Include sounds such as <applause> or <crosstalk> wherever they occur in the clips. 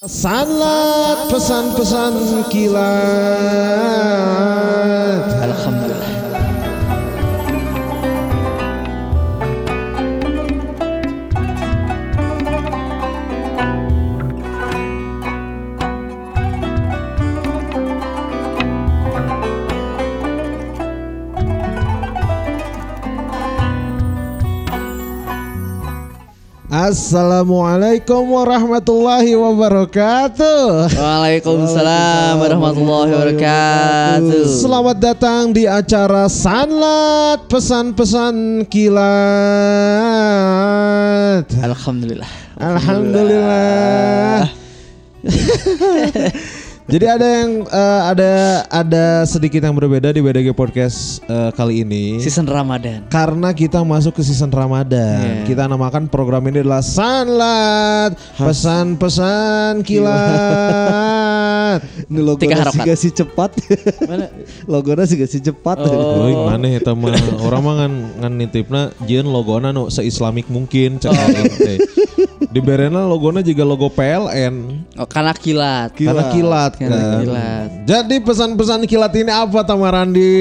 Sanlat pesan-pesan kilat. Assalamualaikum warahmatullahi wabarakatuh. Waalaikumsalam warahmatullahi wabarakatuh. Selamat datang di acara Sanlat pesan-pesan kilat. Alhamdulillah. Alhamdulillah. <laughs> <laughs> Jadi ada yang eh, ada ada sedikit yang berbeda di BDG Podcast eh, kali ini. Season Ramadan. Karena kita masuk ke season Ramadan, Iya. kita namakan program ini adalah Sanlat pesan-pesan kilat. <laughs> Ini logo harapan. gak sih cepat. Mana? logo nasi gak sih cepat. Oh. Mana eta mah orang mah ngan ngan nitipna jieun logona nu se-islamik mungkin cek Oh. Di berena logona juga logo PLN Oh, karena kilat. karena kilat Karena kan. kilat. Jadi pesan-pesan kilat ini apa Tamarandi?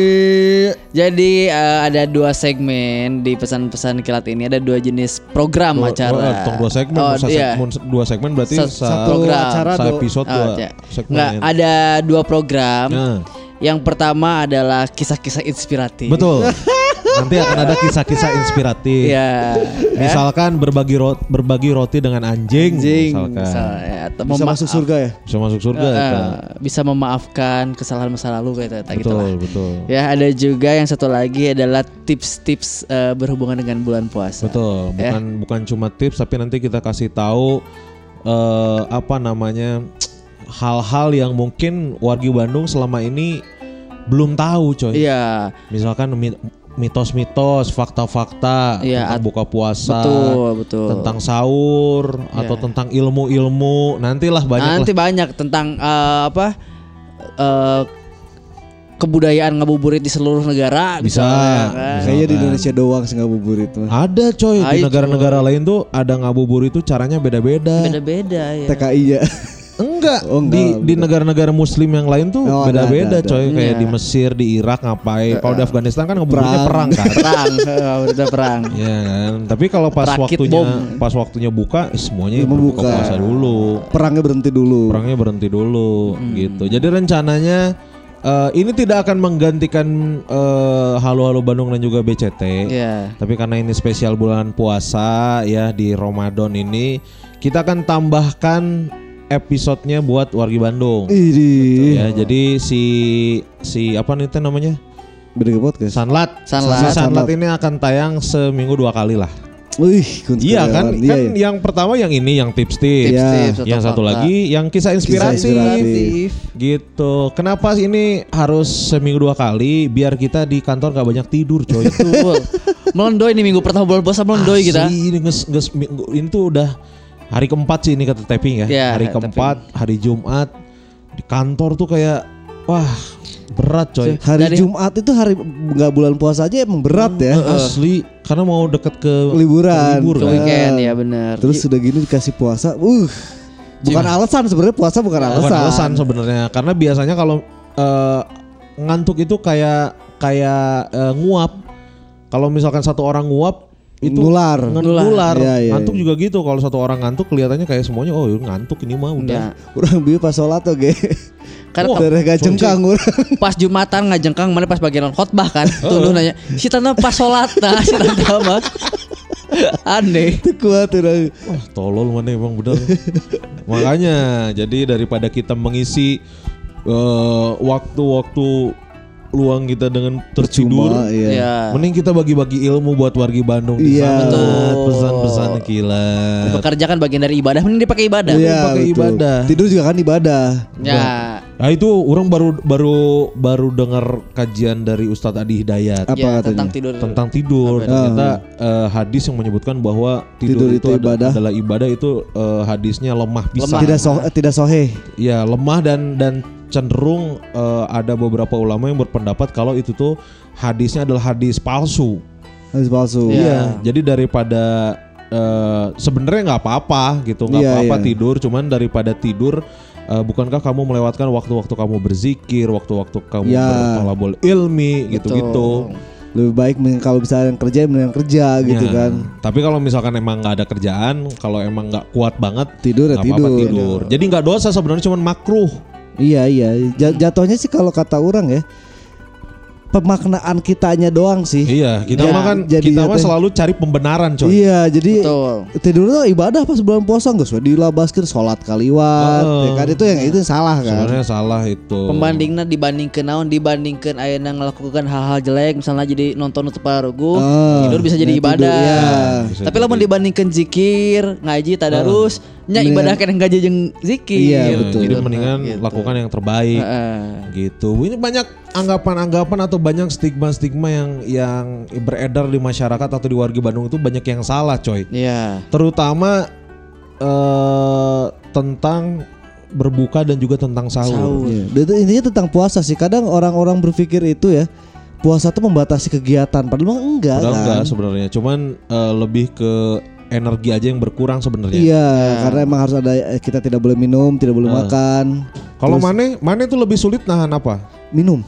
Jadi eh, ada dua segmen di pesan-pesan kilat ini ada dua jenis program acara. Oh, dua segmen, Oh, sa- iya. mun dua segmen berarti Sa- sa, satu program. acara sa do- episode Oh, dua iya. segmen. Nggak, ada dua program. Nah, Yang pertama adalah kisah-kisah inspiratif. betul. <laughs> Nanti akan ada kisah-kisah inspiratif. Iya. Misalkan berbagi roti, berbagi roti dengan anjing, Anjing, misalkan. misalnya, atau Bisa memaaf- masuk surga ya? Bisa masuk surga eta. bisa memaafkan kesalahan masa lalu kayak gitu, gitu Betul, lah. betul. Ya ada juga yang satu lagi adalah tips-tips eh, berhubungan dengan bulan puasa. Betul, Ya. bukan bukan cuma tips tapi nanti kita kasih tahu eh apa namanya hal-hal yang mungkin wargi Bandung selama ini belum tahu, coy. Iya, Misalkan mi- mitos-mitos, fakta-fakta Iya, tentang buka puasa, betul betul. tentang sahur atau Iya. tentang ilmu-ilmu. Nantilah banyak Nanti lah. banyak tentang eh, apa eh, kebudayaan ngabuburit di seluruh negara Bisa, misalnya, kan. bisa. Kayaknya di. Indonesia doang sih ngabuburit mah. Ada coy di Ayo, negara-negara lain tuh ada ngabuburit itu caranya beda-beda. Beda-beda ya. TKI ya. <laughs> Enggak, Oh, enggak, di di beda. negara-negara muslim yang lain tuh Oh, beda-beda coy kayak Iya. di Mesir, di Irak ngapain. Kalau di Afghanistan kan ngebunuhnya perang Perang. kan. <laughs> Perang, udah perang. Iya kan. Tapi kalau pas Rakit waktunya bom. pas waktunya buka semuanya berbuka buka. puasa dulu. Perangnya berhenti dulu. Perangnya berhenti dulu gitu. Jadi rencananya eh, ini tidak akan menggantikan eh, Halo Halo Bandung dan juga BCT. Iya. Tapi karena ini spesial bulan puasa ya di Ramadan ini kita akan tambahkan episodenya buat wargi Bandung. Ih, Ya, jadi si si apa nih namanya? beda podcast. Sanlat. Sanlat. Si Sanlat Sanlat. ini akan tayang seminggu dua kali lah. Wih, Iya kan? Iya, kan iya. yang pertama yang ini yang tips-tips. Iya. Tips-tips Yang satu fakta. lagi yang kisah inspiratif. inspiratif. Gitu. Kenapa ini harus seminggu dua kali? Biar kita di kantor gak banyak tidur, coy. Betul. Melendoy nih minggu pertama bulan puasa melendoy kita. Ini, nges- nges- minggu- ini tuh udah hari keempat sih ini kata tapping ya. Iya, hari tapping. keempat, hari Jumat di kantor tuh kayak wah berat coy. Hari Dari- Jumat itu hari nggak bulan puasa aja emang berat ya. Asli karena mau deket ke Liburan. libur Ke kan. weekend ya benar. Terus sudah gini dikasih puasa. Uh. Bukan alasan sebenarnya puasa bukan alasan. Bukan alasan sebenarnya karena biasanya kalau eh, ngantuk itu kayak kayak eh, nguap. Kalau misalkan satu orang nguap itu Nular. nular. Iya, iya, ngantuk iya. juga gitu. Kalau satu orang ngantuk kelihatannya kayak semuanya oh ngantuk ini mah udah. Kurang bieu pas sholat oke. Karena Wah, Dari gak jengkang urang. pas Jumatan ngajengkang mana pas bagian khotbah kan. <laughs> Tuh nanya, si tanda pas sholat nah <laughs> si tanda mah. <laughs> Aneh. Itu kuat urang. Wah tolol mana emang bener Makanya jadi daripada kita mengisi eh, Waktu-waktu luang kita dengan tertidur Cuma iya. Ya. Mending kita bagi-bagi ilmu buat wargi Bandung di Iya. sana. Betul. Pesan-pesan kilat Bekerja kan bagian dari ibadah, mending dipakai ibadah. Iya, pakai betul. ibadah. Tidur juga kan ibadah. Ya. Nah itu orang baru baru baru dengar kajian dari Ustadz Adi Hidayat Apa ya, katanya? tentang tidur. tentang tidur. Apa Ternyata eh, hadis yang menyebutkan bahwa tidur, Tidur itu, itu ada- ibadah. adalah ibadah itu eh, hadisnya lemah bisa. Lemah. Tidak so, eh, tidak sohe. Ya lemah dan dan cenderung eh, ada beberapa ulama yang berpendapat kalau itu tuh hadisnya adalah hadis palsu. Hadis palsu. Iya. Iya. Jadi daripada eh, sebenarnya nggak apa-apa gitu, nggak Iya, apa-apa iya. tidur, cuman daripada tidur eh, bukankah kamu melewatkan waktu-waktu kamu berzikir, waktu-waktu kamu Ya. bertolabul ilmi gitu-gitu. Lebih baik kalau misalnya yang kerja mending yang kerja gitu Ya. kan. Tapi kalau misalkan emang nggak ada kerjaan, kalau emang nggak kuat banget Tidur ya nggak apa-apa tidur. tidur. Jadi nggak dosa sebenarnya cuman makruh. Iya iya. Ja- Jatuhnya sih kalau kata orang ya pemaknaan kitanya doang sih. Iya, kita Ya, mah kan jadi kita mah selalu cari pembenaran, coy. Iya, jadi Betul. tidur tuh ibadah pas bulan puasa nggak usah dilabaskan sholat kaliwat, Oh. ya kan itu yang itu yang salah kan. Sebenarnya salah itu. Pembandingnya dibandingkan naon dibandingkan ayeuna ngelakukan hal-hal jelek misalnya jadi nonton untuk pararugu Oh, tidur bisa jadi nah, ibadah. tidur, ya. Bisa Tapi lamun dibandingkan zikir, ngaji, tadarus, nya Mendingan- ibadah kan gaji jeung zikir. Iya, betul. Jadi mendingan Gitu. lakukan yang terbaik. Heeh. gitu. Ini banyak anggapan-anggapan atau banyak stigma-stigma yang yang beredar di masyarakat atau di warga Bandung itu banyak yang salah, coy. Iya. Terutama eh tentang berbuka dan juga tentang sahur. Sahur. Dan itu intinya tentang puasa sih. Kadang orang-orang berpikir itu ya puasa tuh membatasi kegiatan, padahal enggak Padahal kan. enggak sebenarnya, cuman eh, lebih ke energi aja yang berkurang sebenarnya. Iya, karena emang harus ada kita tidak boleh minum, tidak boleh Nah. makan. Kalau Mane, Mane tuh lebih sulit nahan apa? Minum.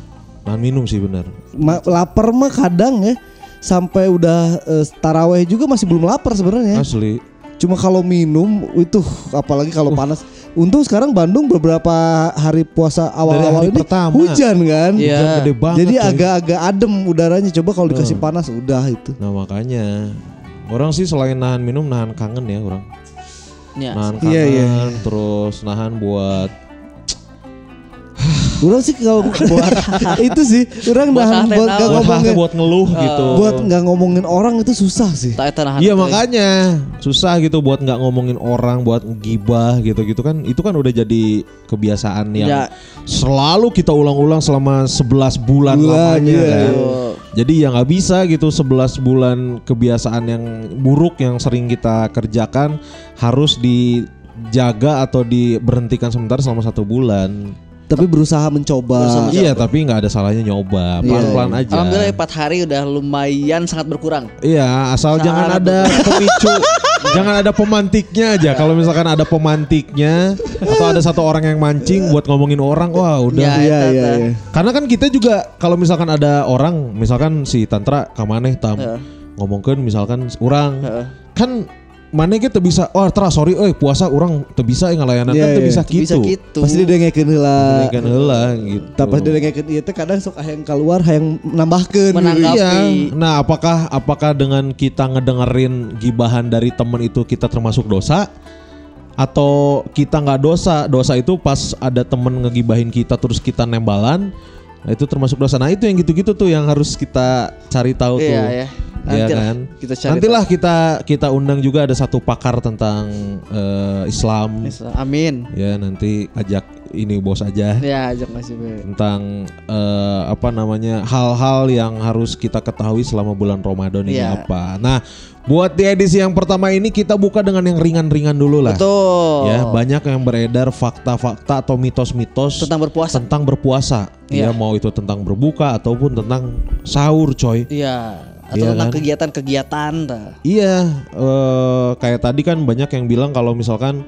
Nahan minum sih benar. Ma- lapar mah kadang ya sampai udah eh, taraweh juga masih belum lapar sebenarnya. Asli. Cuma kalau minum itu apalagi kalau panas. Untung sekarang Bandung beberapa hari puasa awal-awal ini pertama. hujan kan. Iya. Gede banget. Jadi agak-agak adem udaranya. Coba kalau dikasih panas udah itu. Nah makanya orang sih selain nahan minum nahan kangen ya orang. Ya. Nahan kangen, Iya, iya. terus nahan buat Orang sih kalau <laughs> buat itu sih orang hati buat gak buat ngomongin buat ngeluh gitu. buat nggak ngomongin orang itu susah sih. Iya makanya susah gitu buat nggak ngomongin orang, buat gibah gitu-gitu kan itu kan udah jadi kebiasaan yang Ya. selalu kita ulang-ulang selama 11 bulan, Bulan, lamanya iya. kan. Jadi ya nggak bisa gitu 11 bulan kebiasaan yang buruk yang sering kita kerjakan harus dijaga atau diberhentikan sementara selama satu bulan. Tapi berusaha mencoba. Berusaha Iya tapi nggak ada salahnya nyoba Iya, pelan-pelan aja. Alhamdulillah 4 hari udah lumayan sangat berkurang. Iya, asal Sangat jangan ada <laughs> pemicu, jangan ada pemantiknya aja. Kalau misalkan ada pemantiknya atau ada satu orang yang mancing buat ngomongin orang, wah udah. Ya, Iya iya teh. iya. Karena kan kita juga kalau misalkan ada orang, misalkan si Tantra kamaneh tam Heeh. ngomongkan misalkan orang Heeh. kan mana kita bisa, oh tra sorry, eh puasa orang teu bisa eh ngalayanan Iya, kan teu iya. bisa gitu. gitu. Pasti didengekeun heula. Kan heula gitu. Tapi didengekeun ieu teh kadang sok hayang keluar hayang nambahkeun. Menanggapi. Iya. Nah, apakah apakah dengan kita ngedengerin gibahan dari temen itu kita termasuk dosa? Atau kita nggak dosa? Dosa itu pas ada temen ngegibahin kita terus kita nembalan, nah itu termasuk dosa. Nah itu yang gitu-gitu tuh yang harus kita cari tahu tuh. Iya ya. Iya Nantilah kan? Kita cari Nantilah kita kita undang juga ada satu pakar tentang eh, Islam. tahu. Amin. Ya nanti ajak ini bos aja Ya, ajak ngasih be. tentang eh, apa namanya hal-hal yang harus kita ketahui selama bulan Ramadan ini Iya. apa. Nah, buat di edisi yang pertama ini kita buka dengan yang ringan-ringan dulu lah. Betul. Ya, banyak yang beredar fakta-fakta atau mitos-mitos Tentang berpuasa. tentang berpuasa. Ya, Iya. mau itu tentang berbuka ataupun tentang sahur, coy. Iya. Atau Iya tentang kan? kegiatan-kegiatan. Iya, eh, kayak tadi kan banyak yang bilang kalau misalkan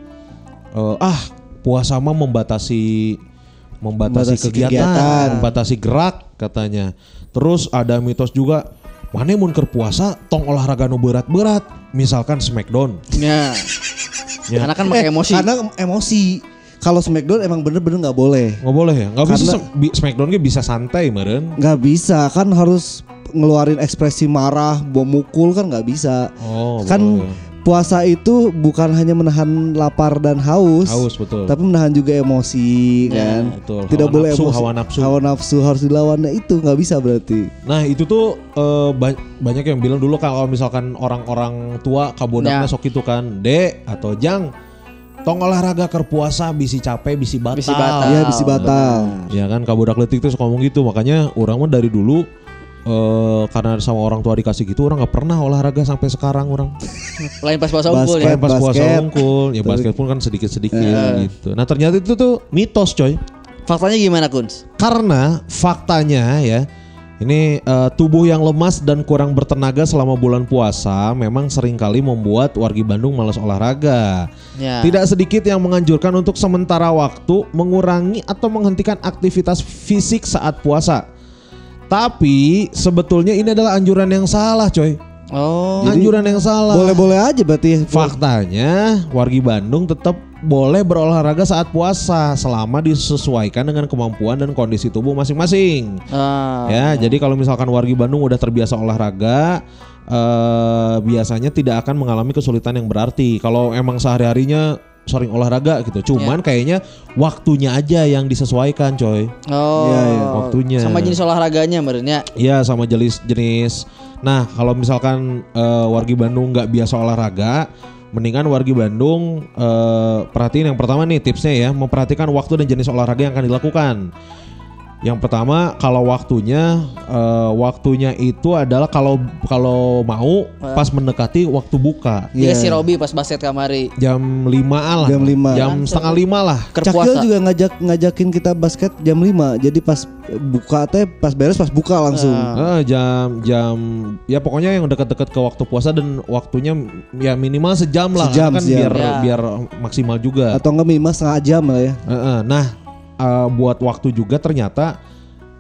eh, ah puasa mah membatasi membatasi Membatasi kegiatan, kegiatan. membatasi gerak katanya. Terus ada mitos juga mana mun puasa tong olahraga nu berat-berat, misalkan Smackdown. Ya. Ya. Karena kan pakai Eh, emosi. Karena emosi. Kalau Smackdown emang bener-bener nggak boleh. Nggak boleh ya? Nggak bisa Smackdown ge bisa santai meren. Nggak bisa kan harus ngeluarin ekspresi marah, bom mukul kan nggak bisa. Oh, kan boleh. puasa itu bukan hanya menahan lapar dan haus, haus betul. tapi menahan juga emosi Ya, kan. betul. Tidak Hawa boleh nafsu, emosi. hawa nafsu. Hawa nafsu harus dilawan. Nah, itu nggak bisa berarti. Nah itu tuh eh, ba- banyak yang bilang dulu kalau misalkan orang-orang tua kabudaknya Ya. sok itu kan dek atau jang tong olahraga keur puasa bisi capek bisi batal. Bisi batal. Iya bisa batal. Ya kan kabudak letik tuh suka ngomong gitu makanya orang mah dari dulu eh karena sama orang tua dikasih gitu orang nggak pernah olahraga sampai sekarang orang <laughs> Lain pas puasa Basket. unggul ya. Pas puasa basket. unggul ya basket pun kan sedikit-sedikit Iya. gitu. Nah ternyata itu tuh mitos coy Faktanya gimana Kuns? karena faktanya ya Ini eh, tubuh yang lemas dan kurang bertenaga selama bulan puasa memang sering kali membuat wargi Bandung malas olahraga. Ya. Tidak sedikit yang menganjurkan untuk sementara waktu mengurangi atau menghentikan aktivitas fisik saat puasa. Tapi sebetulnya ini adalah anjuran yang salah, coy. Oh. anjuran yang salah. Boleh-boleh aja berarti. Faktanya, wargi Bandung tetap boleh berolahraga saat puasa selama disesuaikan dengan kemampuan dan kondisi tubuh masing-masing. Ah. Ya, jadi kalau misalkan wargi Bandung udah terbiasa olahraga, eh, biasanya tidak akan mengalami kesulitan yang berarti. Kalau emang sehari-harinya sering olahraga gitu, cuman kayaknya waktunya aja yang disesuaikan, coy. Oh. Iya, iya. Waktunya. Sama jenis olahraganya merenya. Iya, sama jenis jenis. Nah, kalau misalkan eh, wargi Bandung nggak biasa olahraga, mendingan wargi Bandung eh, perhatiin yang pertama nih tipsnya ya, memperhatikan waktu dan jenis olahraga yang akan dilakukan. Yang pertama kalau waktunya eh, waktunya itu adalah kalau kalau mau pas mendekati waktu buka Iya Iya. si Robi pas basket kamari. jam 5 lah Jam lima. jam setengah lima lah Ker Cakil juga ngajak ngajakin kita basket jam 5. Jadi pas buka teh pas beres pas buka langsung. Ah. Eh, jam jam ya pokoknya yang dekat-dekat ke waktu puasa dan waktunya ya minimal sejam lah Sejam, kan sejam. biar Ya. biar maksimal juga Atau enggak minimal setengah jam lah ya. Heeh, Nah, eh, buat waktu juga ternyata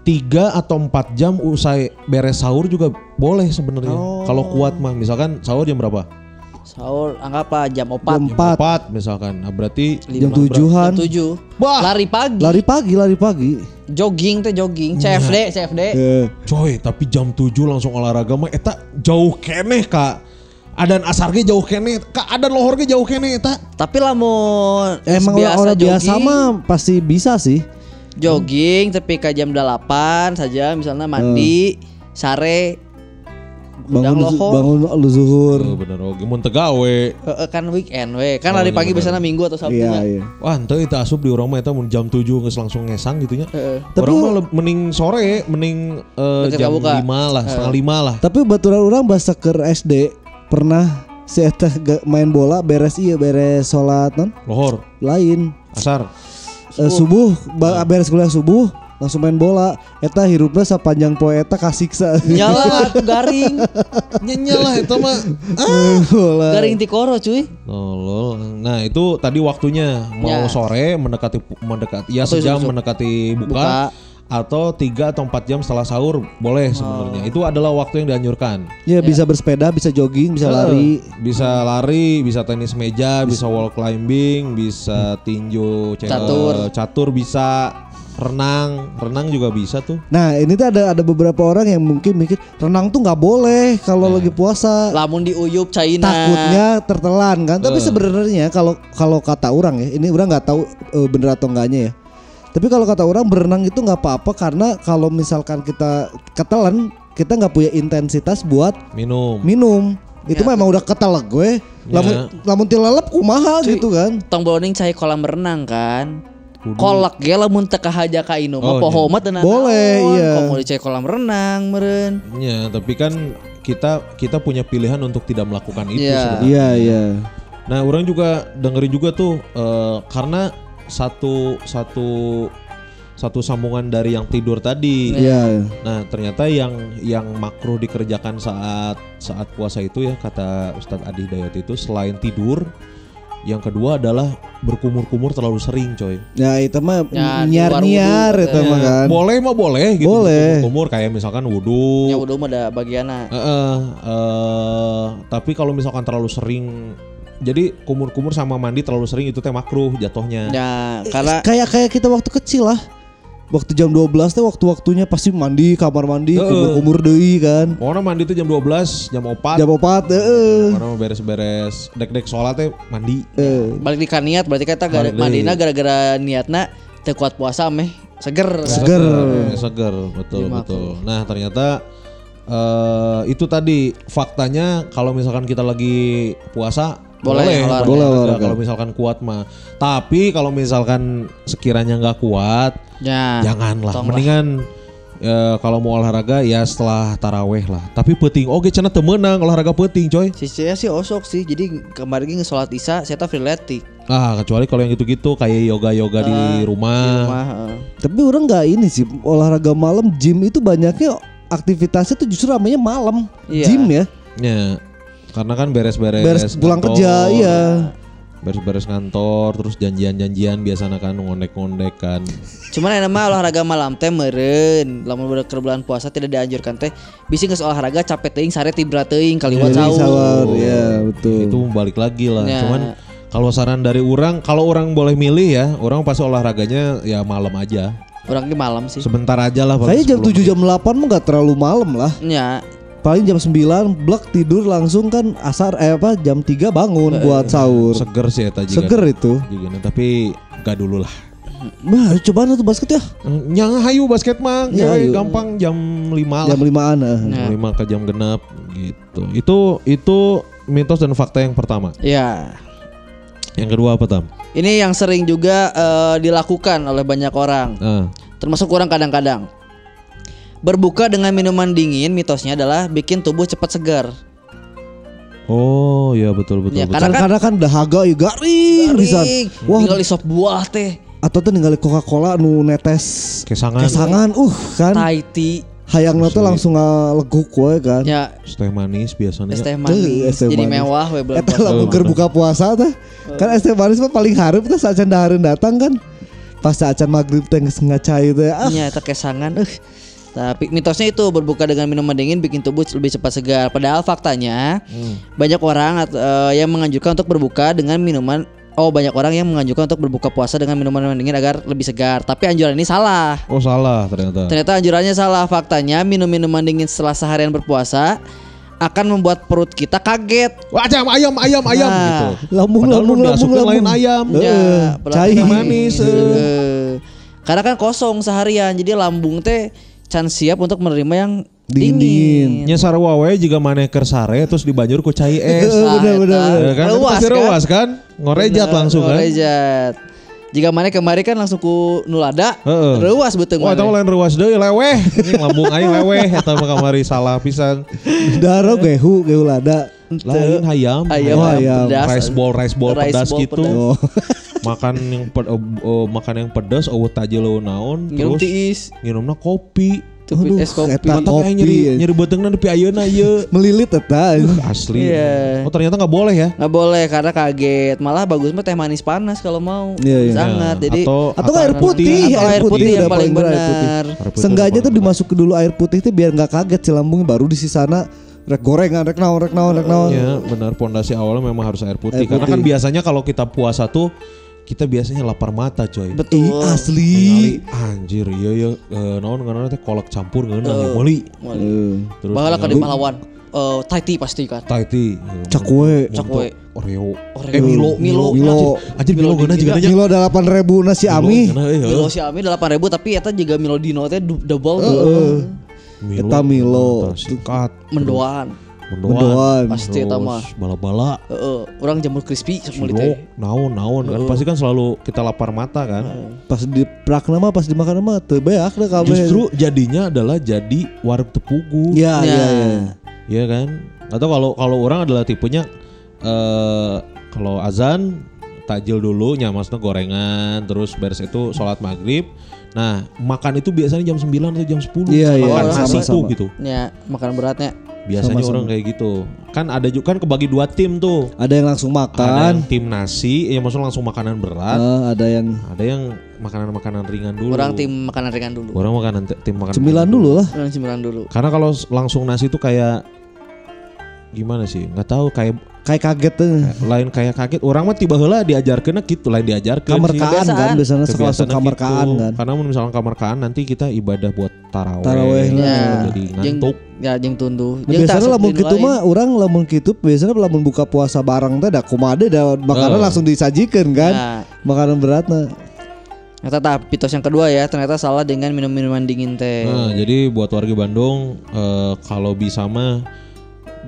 tiga atau empat jam usai beres sahur juga boleh sebenarnya. Oh. Kalau kuat mah, misalkan sahur jam berapa? Sahur anggaplah jam 4. Jam Jam 4. 4 misalkan. Nah, berarti Jam Lima. tujuhan. Jam 7. Wah. Lari pagi. Lari pagi, lari pagi. Jogging teh jogging. CFD, CFD. Eh, coy, tapi jam 7 langsung olahraga mah eta jauh keneh Kak. Adan asar ge jauh keneh, Kak adan lohor ge jauh keneh eta. Tapi lamun emang biasa orang biasa mah pasti bisa sih. jogging tapi ke jam 8 saja misalnya mandi, sare Bangun lohor. bangun lu zuhur. Oh, bener oge mun teu gawe. Heeh, kan weekend we. Kan Oh, lari iya pagi biasanya minggu atau Sabtu Iya, nya. iya. Wah, ente itu asup di orang mah eta mun jam 7 geus langsung ngesang gitu nya. Heeh. Tapi- Orang mah mending sore, mending Deket jam buka. 5 lah, setengah 5 lah. Tapi baturan orang bahasa ke SD pernah si eta main bola beres iya beres sholat non Lohor, lain asar. Eh, subuh ba- beres kuliah subuh langsung main bola <laughs> eta hirupna sepanjang poe eta kasiksa Nyala garing. Nyenyel lah itu mah. main bola Garing tikoro cuy. Nolol. Nah itu tadi waktunya mau Ya. sore mendekati mendekati ya Atau sejam mendekati buka, Buka. Atau tiga atau empat jam setelah sahur boleh sebenarnya. Itu adalah waktu yang dianjurkan. ya bisa bersepeda bisa jogging bisa lari. Eh, Bisa lari, bisa tenis meja, bisa. wall climbing, bisa tinju, Catur. eh, catur bisa, renang, renang juga bisa tuh. nah ini tuh ada ada beberapa orang yang mungkin mikir renang tuh nggak boleh kalau lagi puasa. Lamun diuyup China. takutnya tertelan kan? Tapi sebenarnya kalau kalau kata orang ya ini orang nggak tahu eh, bener atau enggaknya ya tapi kalau kata orang berenang itu nggak apa-apa karena kalau misalkan kita ketelan kita nggak punya intensitas buat Minum. minum itu Ya. memang udah ketelak gue lamun lamun tilalap kumaha gitu kan Tong bowling cai kolam renang kan. Kolak ge lamun teu kahaja ka inu Oh, poho iya. mah teu Boleh, naon. iya. Komo dicai kolam renang meureun. Ya, tapi kan kita kita punya pilihan untuk tidak melakukan itu Iya. sebenarnya. iya iya Nah, orang juga dengerin juga tuh eh, karena satu satu satu sambungan dari yang tidur tadi. iya Nah, ternyata yang yang makruh dikerjakan saat saat puasa itu ya kata Ustadz Adi Dayat itu selain tidur, yang kedua adalah berkumur-kumur terlalu sering, coy. ya itu mah Ya, di nyar luar nyar wudhu. itu mah Ya, kan Boleh mah boleh gitu. Boleh. Kumur kayak misalkan wudhu. Ya udah mah ada bagiana. Heeh, eh, tapi kalau misalkan terlalu sering jadi kumur-kumur sama mandi terlalu sering itu teh makruh jatuhnya. Ya, karena kayak kayak kita waktu kecil lah waktu jam 12 teh waktu-waktunya pasti mandi kamar mandi Heeh. kumur-kumur deui kan Pokoknya mandi tuh jam 12, jam 4. jam 4 heeh Pokoknya beres-beres dek-dek sholat teh mandi. Eh, balik di niat berarti kita gara mandina gara-gara niatna teu kuat puasa meh seger. Seger. Seger, betul Iya, betul. Nah ternyata eh itu tadi faktanya kalau misalkan kita lagi puasa Boleh, olahraga. Boleh olahraga. kalau misalkan kuat mah. Tapi kalau misalkan sekiranya nggak kuat, Ya. janganlah. Mendingan eh, kalau mau olahraga ya setelah taraweh lah. Tapi penting, oke cenah teu meunang olahraga penting coy. Si saya sih osok sih. Jadi kemarin ge sholat isya saya teh freeletic Ah kecuali kalau yang gitu-gitu kayak yoga-yoga di di rumah. rumah. heeh. tapi orang nggak ini sih olahraga malam gym itu banyaknya aktivitasnya tuh justru ramenya malam. Iya. Gym ya. Ya. Karena kan beres-beres Beres pulang kantor, kerja, iya. Beres-beres kantor, terus janjian-janjian biasanya kan ngondek-ngondek kan. Cuman yang nama olahraga malam teh meren. Lamun udah ke bulan puasa tidak dianjurkan teh. Bisa geus olahraga capek teuing sare tibra teuing kaliwat Jadi sahur. sahur, ya betul. Itu balik lagi lah. Ya. Cuman kalau saran dari orang, kalau orang boleh milih ya, orang pasti olahraganya ya malam aja. Orang ke malam sih. Sebentar aja lah. Kayaknya jam 10 7 jam 8 mah gak terlalu malam lah. Ya, Paling jam 9 blek tidur langsung kan asar eh apa jam 3 bangun buat sahur. Seger sih ya tadi Seger itu. tapi gak dulu lah. Nah, coba tuh basket ya. Yang hayu basket mah Ya, gawe hayu. gampang jam 5 Jam lah. 5-an. ah. Nah. Jam 5 ke jam genap gitu. Itu itu mitos dan fakta yang pertama. ya. Yang kedua apa Tam? Ini yang sering juga eh, dilakukan oleh banyak orang. Ah. Termasuk orang kadang-kadang. Berbuka dengan minuman dingin mitosnya adalah bikin tubuh cepat segar. Oh ya betul betul. Ya, betul. Karena kan- Kadang-kadang kan dahaga ya garing bisa. Garing. Wah, Tinggal isop buah teh. atau tuh ninggalin Coca-Cola nu netes Kesangan kesangan uh kan Thai tea. hayang tuh langsung ngaleguk we kan. Ya, es teh manis biasanya. es teh Tuh, manis. es teh Jadi manis. mewah we bulan Eta keur buka puasa teh. Kan es teh manis mah paling hareup teh sacan dahareun datang kan. Pas sacan maghrib teh geus ngacai teh. Ah, Ya, eta kesangan. Uh. Tapi mitosnya itu berbuka dengan minuman dingin bikin tubuh lebih cepat segar. Padahal faktanya banyak orang eh, yang menganjurkan untuk berbuka dengan minuman Oh banyak orang yang menganjurkan untuk berbuka puasa dengan minuman dingin agar lebih segar. Tapi anjuran ini salah. Oh salah ternyata. Ternyata anjurannya salah. Faktanya minum minuman dingin setelah seharian berpuasa akan membuat perut kita kaget. Wah ayam ayam ayam ayam Nah. gitu. lambung Padahal lambung lambung diasupkeun lain lambung. ayam. Ya, berarti cai. manis. Eh, Karena kan kosong seharian, jadi lambung teh can siap untuk menerima yang dingin. Nya sarua wae jika maneh keur sare terus dibanjur ku cai <laughs> es. Nah, bener, bener. Ya kan pasti kan? rewas kan? Ngorejat Bener, langsung kan. ngorejat. Jika mana kemarin kan langsung ku nulada, Heeh. rewas beuteung Wah, maneh. lain rewas deui leweh. Ini lambung aing leweh eta mah kamari salah pisan. <laughs> Daro gehu gehu lada. Lain hayam. Ayam, Oh, ayam ayam. pedas. rice ball rice ball Rice pedas ball gitu. pedas. Oh. <laughs> makan yang ped, oh, oh, makan yang pedas eueuh tajil eueuh naon Minum terus tiis, nginumna kopi. Aduh, es kopi. eta kopi. nyeri nyeri beuteungna nepi ayeuna ieu. <laughs> Melilit eta. Asli. Iya. Oh ternyata nggak boleh ya? Nggak boleh karena kaget. Malah bagus mah teh manis panas kalau mau. Iya, iya. Sangat. Nah, Jadi atau, Atau air putih, atau air putih yang udah paling putih. benar. Air putih Sengganya tuh paling dimasukin dulu air putih tuh biar nggak kaget si lambungnya baru di sisana rek gorengan rek naon rek naon rek naon. Ya benar pondasi awalnya memang harus air putih Air karena kan putih. biasanya kalau kita puasa tuh kita biasanya lapar mata coy. Betul. Ih asli. Ningali, anjir iya ya eh, naon ngaranna teh kolak campur ngeunah ya meuli. Eh, Terus Bahala di pahlawan. Eh, Thai tea pasti kan. Thai tea. Cakwe. Cakwe. Oreo. Oreo. Eh Milo, Milo. Milo. Anjir Milo geuna juga nanya. Kilo delapan ribu nasi ami. Milo si Ami 8000 tapi eta juga Milo Dino teh double tuh. Eta Milo. Sikat. Mendoan. Mendoan. Pasti eta mah. Bala-bala. Heeh, orang jamur crispy sok meuli teh. Silo, naon naon kan pasti kan selalu kita lapar mata kan. Pas di prakna mah pas dimakan mah teu beak deh kabeh. Justru jadinya adalah jadi warung tepugu. Iya Ya. iya iya. Iya kan? Atau kalau kalau orang adalah tipenya eh kalau azan takjil dulu nya maksudnya gorengan terus beres itu sholat maghrib. Nah, makan itu biasanya jam 9 atau jam 10. Iya, iya, makan sama, nasi sama. tuh gitu. Ya, makanan beratnya. Biasanya Sama-sama. orang kayak gitu. Kan ada juga kan kebagi dua tim tuh. Ada yang langsung Ada yang makan. tim nasi, ya maksudnya langsung makanan berat. Eh, ada yang Ada yang makanan-makanan ringan dulu. Orang tim makanan ringan dulu. Orang makanan tim makanan cemilan ringan dulu lah. Orang cemilan dulu. Karena kalau langsung nasi itu kayak gimana sih? Nggak tahu kayak Kayak kaget tuh. lain kayak kaget. Orang mah tiba heula diajarkeun gitu, lain diajarkeun Kamar kaan kan biasanya sekolah kamar gitu. kaan kan. Karena mun misalkan kamar kaan nanti kita ibadah buat taraweh. Taraweh lah. Ya, Jadi ngantuk. ya jeung tunduh. Nah, biasanya lamun gitu lain. mah orang lamun gitu biasanya lamun buka puasa bareng teh da kumade da makanan Oh. langsung disajikan kan. Nah, Makanan beratna. Ternyata tahap mitos yang kedua ya, ternyata salah dengan minum minuman dingin teh. Nah, jadi buat warga Bandung eh, kalau bisa mah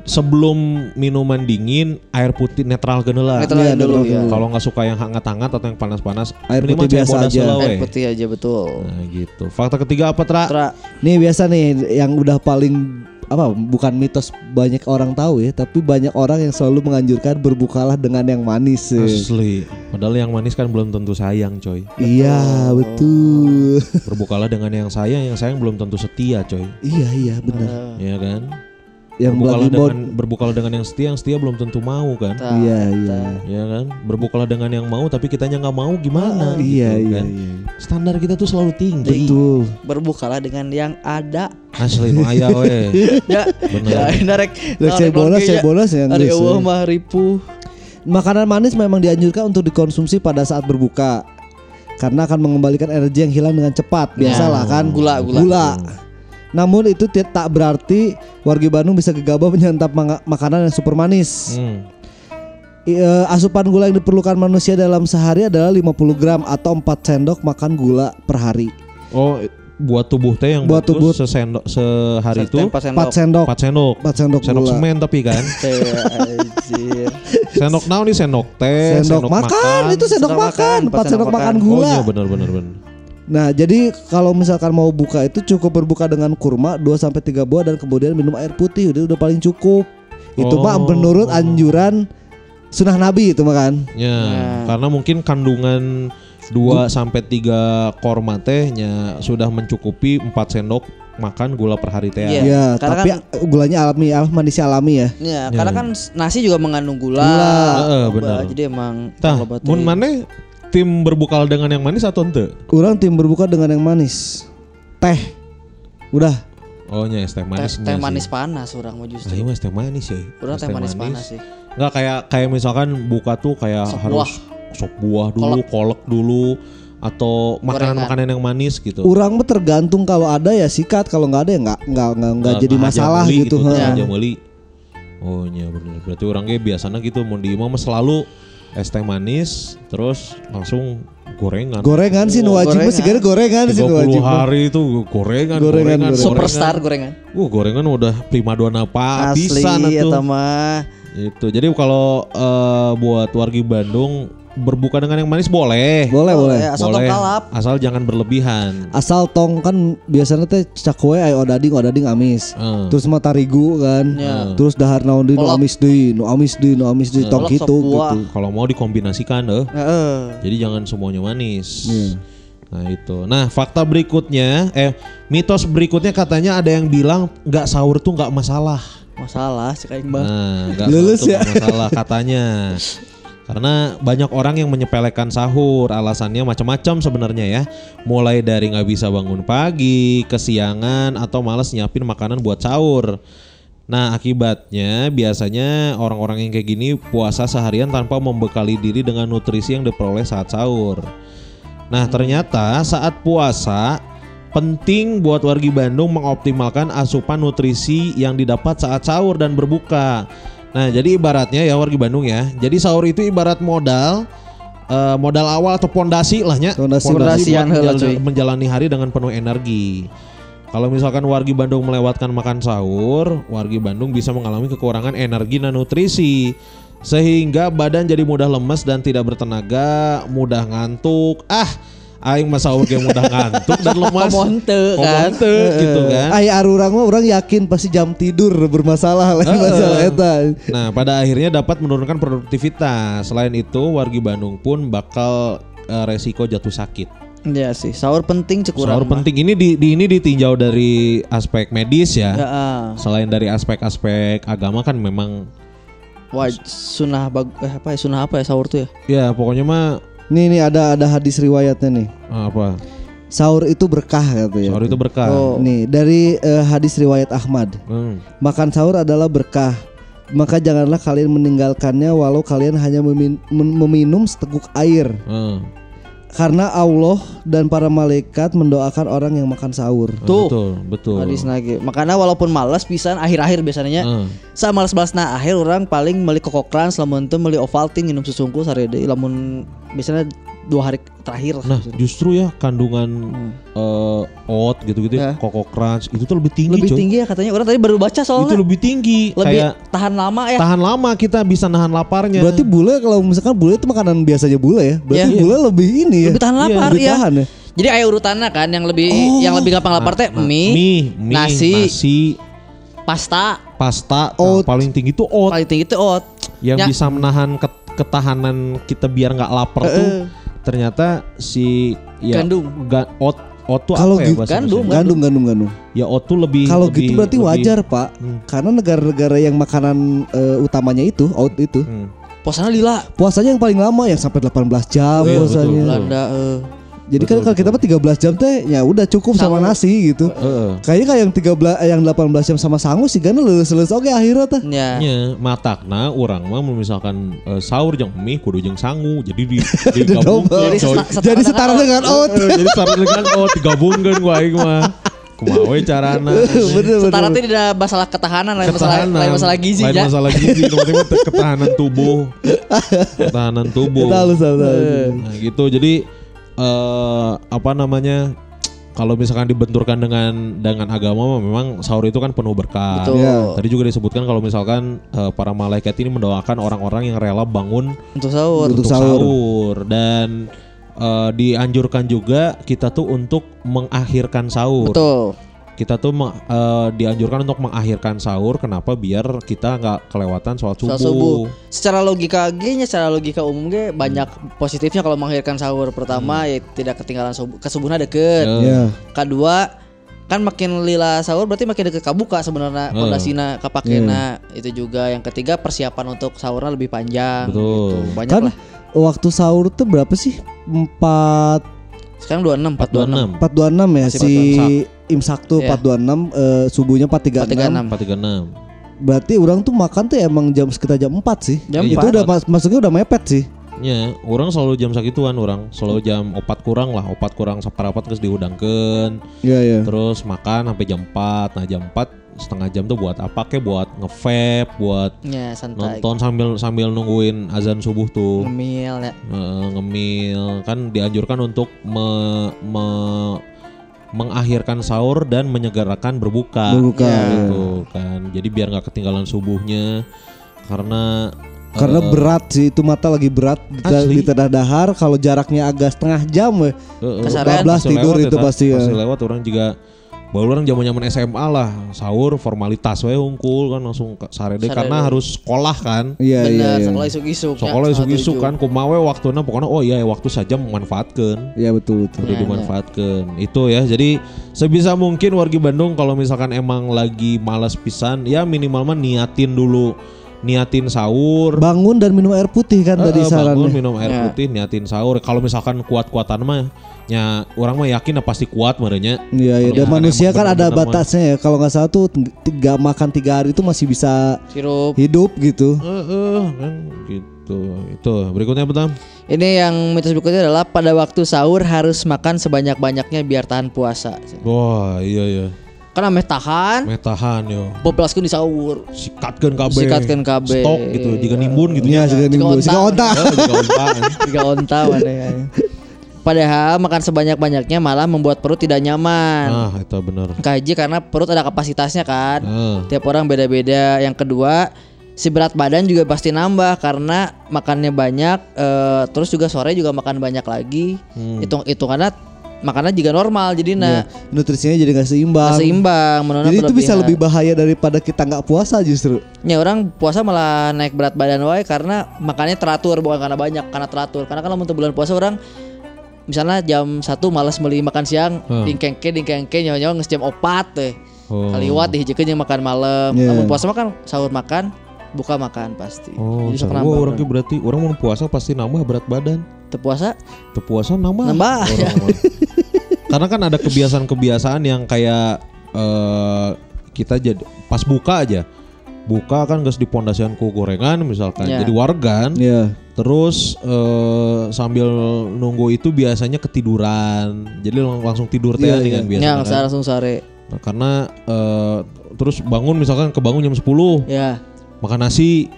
sebelum minuman dingin air putih netral lah. Netral Iya, dulu ya. dulu. Kalau nggak suka yang hangat-hangat atau yang panas-panas, Air putih biasa aja. heula, Air putih aja betul. Nah gitu. Fakta ketiga apa Tra? Tra, Nih biasa nih yang udah paling apa bukan mitos banyak orang tahu ya, tapi banyak orang yang selalu menganjurkan berbukalah dengan yang manis. ya. Asli. Padahal yang manis kan belum tentu sayang, coy. Iya, betul. Berbukalah dengan yang sayang, yang sayang belum tentu setia, coy. iya, iya, benar. Iya kan? Yang berbukalah dengan berbukalah dengan yang setia, yang setia belum tentu mau kan? Iya, iya. Iya kan? Berbukalah dengan yang mau tapi kitanya nggak mau gimana? Iya, gitu iya, kan? iya. Standar kita tuh selalu tinggi. Betul. berbukalah dengan yang ada. Asli nu aya we. Ya, Bener. ya enak rek. Rek saya bolos, saya bolos ya, eueuh ya. mah ripuh. Makanan manis memang dianjurkan untuk dikonsumsi pada saat berbuka. Karena akan mengembalikan energi yang hilang dengan cepat. Biasalah kan. Gula, gula. Namun itu tak berarti warga Bandung bisa gegabah menyantap makanan yang super manis. Hmm. I- eh, asupan gula yang diperlukan manusia dalam sehari adalah 50 gram atau 4 sendok makan gula per hari. Oh, buat tubuh teh yang Buat bagus tubuh- sesendok sehari itu Tempat 4 sendok. 4 sendok. 4 sendok Sendok gula. semen tapi kan. <laughs> Anjir. sendok naon nih sendok teh, Sendok, makan, itu sendok, Sendok makan, makan, 4 empat sendok sendok makan makan. Oh gula. iya benar benar benar. Nah, jadi kalau misalkan mau buka itu cukup berbuka dengan kurma 2 sampai 3 buah dan kemudian minum air putih udah udah paling cukup. Itu mah Oh. menurut anjuran sunnah Nabi itu mah kan. Ya, karena mungkin kandungan 2 sampai 3 korma tehnya sudah mencukupi 4 sendok makan gula per hari teh. Iya. Ya, karena tapi kan- gulanya alami, al manisnya alami ya. Ya, karena kan nasi juga mengandung gula. Gula. Heeh, Loba, benar. Jadi emang Tah, mun maneh tim berbukal dengan yang manis atau ente? Orang tim berbuka dengan yang manis. Teh. Udah. Oh nya es teh teh, manis. teh manis panas orang mah Ah, justru. iya es teh manis ya. Orang teh manis panas sih. Enggak kayak kayak misalkan buka tuh kayak Sop harus sop buah dulu, kolak, dulu atau makanan-makanan yang manis gitu. Orang mah tergantung kalau ada ya sikat, kalau nggak ada ya nggak nggak nggak jadi masalah gitu. teh, aja meuli. Oh iya bener. Berarti orangnya biasanya gitu mau di imam mah selalu es teh manis terus langsung gorengan. Gorengan sih nu wajib gorengan. sigara gorengan sih nu 30 wajib. hari itu gorengan, Gorengan, gorengan, gorengan. Superstar gorengan. Uh, gorengan udah primadona apa pisan eta atuh. mah. Itu. Jadi kalau eh, buat wargi Bandung berbuka dengan yang manis boleh. Boleh, boleh. Asal tong boleh. kalap. Asal jangan berlebihan. Asal tong kan biasanya teh cakwe aya odading odading amis. Eh. Terus mah tarigu kan. Ya. Terus dahar naon deui nu amis deui, nu amis deui, nu amis deui tong kitu buah. gitu. Kalau mau dikombinasikan eh. Heeh. Jadi jangan semuanya manis. Iya. Nah itu. Nah fakta berikutnya, eh mitos berikutnya katanya ada yang bilang nggak sahur tuh nggak masalah. Masalah cek aing mah. Nah nggak Lulus ya. masalah katanya. <laughs> Karena banyak orang yang menyepelekan sahur, alasannya macam-macam sebenarnya ya. Mulai dari nggak bisa bangun pagi, kesiangan, atau malas nyiapin makanan buat sahur. Nah akibatnya biasanya orang-orang yang kayak gini puasa seharian tanpa membekali diri dengan nutrisi yang diperoleh saat sahur. Nah ternyata saat puasa penting buat wargi Bandung mengoptimalkan asupan nutrisi yang didapat saat sahur dan berbuka. Nah jadi ibaratnya ya wargi Bandung ya. Jadi sahur itu ibarat modal eh, modal awal atau pondasi lahnya. Pondasi. buat Pondasian heula, menjal- cuy. menjalani hari dengan penuh energi. Kalau misalkan wargi Bandung melewatkan makan sahur, wargi Bandung bisa mengalami kekurangan energi dan nutrisi sehingga badan jadi mudah lemes dan tidak bertenaga, mudah ngantuk. Ah, aing mah sahur ge mudah ngantuk dan lemas. Komonte kan. Komonte, gitu kan. Ai arurang mah orang yakin pasti jam tidur bermasalah lain Heeh. masalah eta. Nah, pada akhirnya dapat menurunkan produktivitas. Selain itu, wargi Bandung pun bakal eh, resiko jatuh sakit. Iya sih, sahur penting cek Sahur mah. penting ini di, di ini ditinjau dari aspek medis ya. Heeh. Selain dari aspek-aspek agama kan memang Wah, sunah bag eh, apa ya sunah apa ya sahur tuh ya? ya pokoknya mah Nih nih ada ada hadis riwayatnya nih. eh, apa? Sahur itu berkah katanya. Sahur itu berkah. Oh. Nih dari eh, hadis riwayat Ahmad. Hmm. Makan sahur adalah berkah. Maka janganlah kalian meninggalkannya walau kalian hanya memin- meminum seteguk air. eh. Karena Allah dan para malaikat mendoakan orang yang makan sahur. Tuh. Betul, betul. Hadis nage. Makanya walaupun malas pisan akhir-akhir biasanya Eh. sa malas-malas nah akhir orang paling meuli kokokran lamun teu meuli Ovaltine minum susu unggul sare deui lamun biasanya dua hari terakhir lah. Nah, justru ya kandungan eh, oat gitu-gitu, Ya. ya. koko crunch itu tuh lebih tinggi, lebih cuy. tinggi ya katanya. Orang tadi baru baca Itu soalnya. lebih tinggi. lebih Kayak tahan lama ya. tahan lama kita bisa nahan laparnya. Berarti bule kalau misalkan bule itu makanan biasanya bule ya. Berarti Iya. bule lebih ini ya. lebih tahan lapar lebih ya. tahan ya. Jadi ayo urutannya kan yang lebih yang lebih gampang lapar teh Nah, mie, mie, mie, nasi, nasi, pasta pasta nah, Oat. paling tinggi tuh oat paling tinggi itu oat. yang Ya. bisa menahan ket- ketahanan kita biar nggak lapar tuh ternyata si ya, Gandum. ga, oat oat tuh Kalau apa ya gitu- bahasa Gandum. Gandum gandum gandum. ya oat tuh lebih Kalau lebih- gitu berarti lebih- wajar pak, Hmm. karena negara-negara yang makanan eh, utamanya itu oat itu Hmm. Puasanya lila. puasanya yang paling lama yang sampai 18 jam Iya, puasanya. betul. Belanda eh. Jadi kan kalau kita mah 13 jam teh ya udah cukup sama Sama. nasi gitu. Heeh. Kayaknya kayak yang 13 eh, yang 18 jam sama sangu sih kan lulus-lulus oke akhirnya teh. Ya. nya matakna orang mah misalkan eh, sahur jeung mie kudu jeung sangu jadi di digabungkeun <laughs> Jadi Jadi setara dengan oat. Jadi setara dengan oh digabungkeun ku aing mah kumaha we carana <laughs> bener Setara teh tidak masalah ketahanan, lain masalah lain masalah gizi lain ya. masalah gizi penting ketahanan tubuh <laughs> ketahanan tubuh Kita halus halus. nah gitu jadi eh apa namanya kalau misalkan dibenturkan dengan dengan agama memang sahur itu kan penuh berkah. Betul. Ya. Tadi juga disebutkan kalau misalkan eh, para malaikat ini mendoakan orang-orang yang rela bangun Untuk sahur. Untuk untuk sahur. sahur, dan eh, dianjurkan juga kita tuh untuk mengakhirkan sahur. Betul. Kita tuh meng- eh, dianjurkan untuk mengakhirkan sahur. Kenapa? Biar kita nggak kelewatan sholat subuh. Subuh. Secara logika G nya secara logika umum G banyak positifnya kalau mengakhirkan sahur. Pertama ya tidak ketinggalan subuh, kesubuhnya deket. Eh, Ya. Kedua kan makin lila sahur berarti makin deket kabuka sebenarnya Eh. pondasina kapakena itu juga yang ketiga persiapan untuk sahurnya lebih panjang Betul. gitu. banyak Kan lah waktu sahur tuh berapa sih? 4 sekarang 26 426 426 ya Masih si imsak tuh Iya. 426 eh, subuhnya 436. 436 436. Berarti orang tuh makan tuh emang jam sekitar jam 4 sih. Jam itu 4. udah mas masuknya udah mepet sih. Ya, orang selalu jam sakituan orang selalu jam opat kurang lah, opat kurang saparapat terus diudangkeun. Iya iya. Terus makan sampai jam 4. Nah, jam 4 setengah jam tuh buat apa kek buat nge-vape, buat ya santai nonton sambil sambil nungguin azan subuh tuh. ngemil ya Eh, ngemil kan dianjurkan untuk me- me- mengakhirkan sahur dan menyegerakan berbuka. Berbuka, Ya. iya. Gitu kan. Jadi biar nggak ketinggalan subuhnya karena Karena eh, berat sih itu mata lagi berat di, Asli. di tengah dahar kalau jaraknya agak setengah jam eh, Kesarean. Bablas pasti tidur lewat itu ya, Ta. pasti ya. Pasti lewat orang juga baru orang zaman-zaman SMA lah sahur formalitas we unggul kan langsung sarede Sarede. karena harus sekolah kan. Iya iya. benar iya. sekolah isuk-isuk ya, Sekolah isuk-isuk tujuh. kan kumawe waktunya pokoknya oh iya waktu saja memanfaatkan. Iya betul betul. Ya, dimanfaatkan. Itu ya. Jadi sebisa mungkin wargi Bandung kalau misalkan emang lagi malas pisan ya minimal mah niatin dulu niatin sahur. Bangun dan minum air putih kan tadi eh, bangun sarannya. minum air Ya. putih niatin sahur. Kalau misalkan kuat-kuatan mah ya orang mah yakin ya pasti kuat merenya. Iya iya. Dan manusia kan ada batasnya ya. Kalau nggak salah tuh tiga makan tiga hari itu masih bisa sirup hidup gitu. Eh, eh, kan gitu. Itu berikutnya betul. ini yang mitos berikutnya adalah pada waktu sahur harus makan sebanyak-banyaknya biar tahan puasa Wah iya iya. kan ameh tahan Metahan yo. boblaskeun di sahur Sikatkan KB. Sikatkeun KB. Stok gitu. Jika nimbun gitu. Iya Tiga minggu. onta. Tiga onta. Jika ontaan. tiga <laughs> onta mana ya. Padahal makan sebanyak-banyaknya malah membuat perut tidak nyaman. Ah, itu benar. Kaji karena perut ada kapasitasnya kan. Ah. Tiap orang beda-beda. Yang kedua, si berat badan juga pasti nambah karena makannya banyak. eh, terus juga sore juga makan banyak lagi. Hitung hitungannya makannya juga normal. Jadi Iya. nah Nutrisinya jadi nggak seimbang. seimbang. menurut Jadi itu bisa lebih bahaya daripada kita nggak puasa justru. Ya orang puasa malah naik berat badan wae karena makannya teratur bukan karena banyak karena teratur. Karena kalau untuk bulan puasa orang misalnya jam 1 malas beli makan siang, Hmm. dingkengke dingkengke nyawa-nyawa nges jam 4 teh. Oh. Kaliwat dihijikeun yang makan malam. Yeah. Namun puasa makan sahur makan, buka makan pasti. Oh, Jadi sok nambah orang berarti orang mau puasa pasti nambah berat badan. Teu puasa Teu puasa nambah. Nambah, ya. <laughs> Karena kan ada kebiasaan-kebiasaan yang kayak eh kita jadi pas buka aja. Buka kan geus dipondasian ku gorengan misalkan. Ya. Jadi wargan. Iya. Terus eh sambil nunggu itu biasanya ketiduran. Jadi lang- langsung tidur teh Iya, nih iya. kan biasanya. yang kan. langsung sore. Nah, karena eh, terus bangun misalkan kebangun jam 10 Ya, makan nasi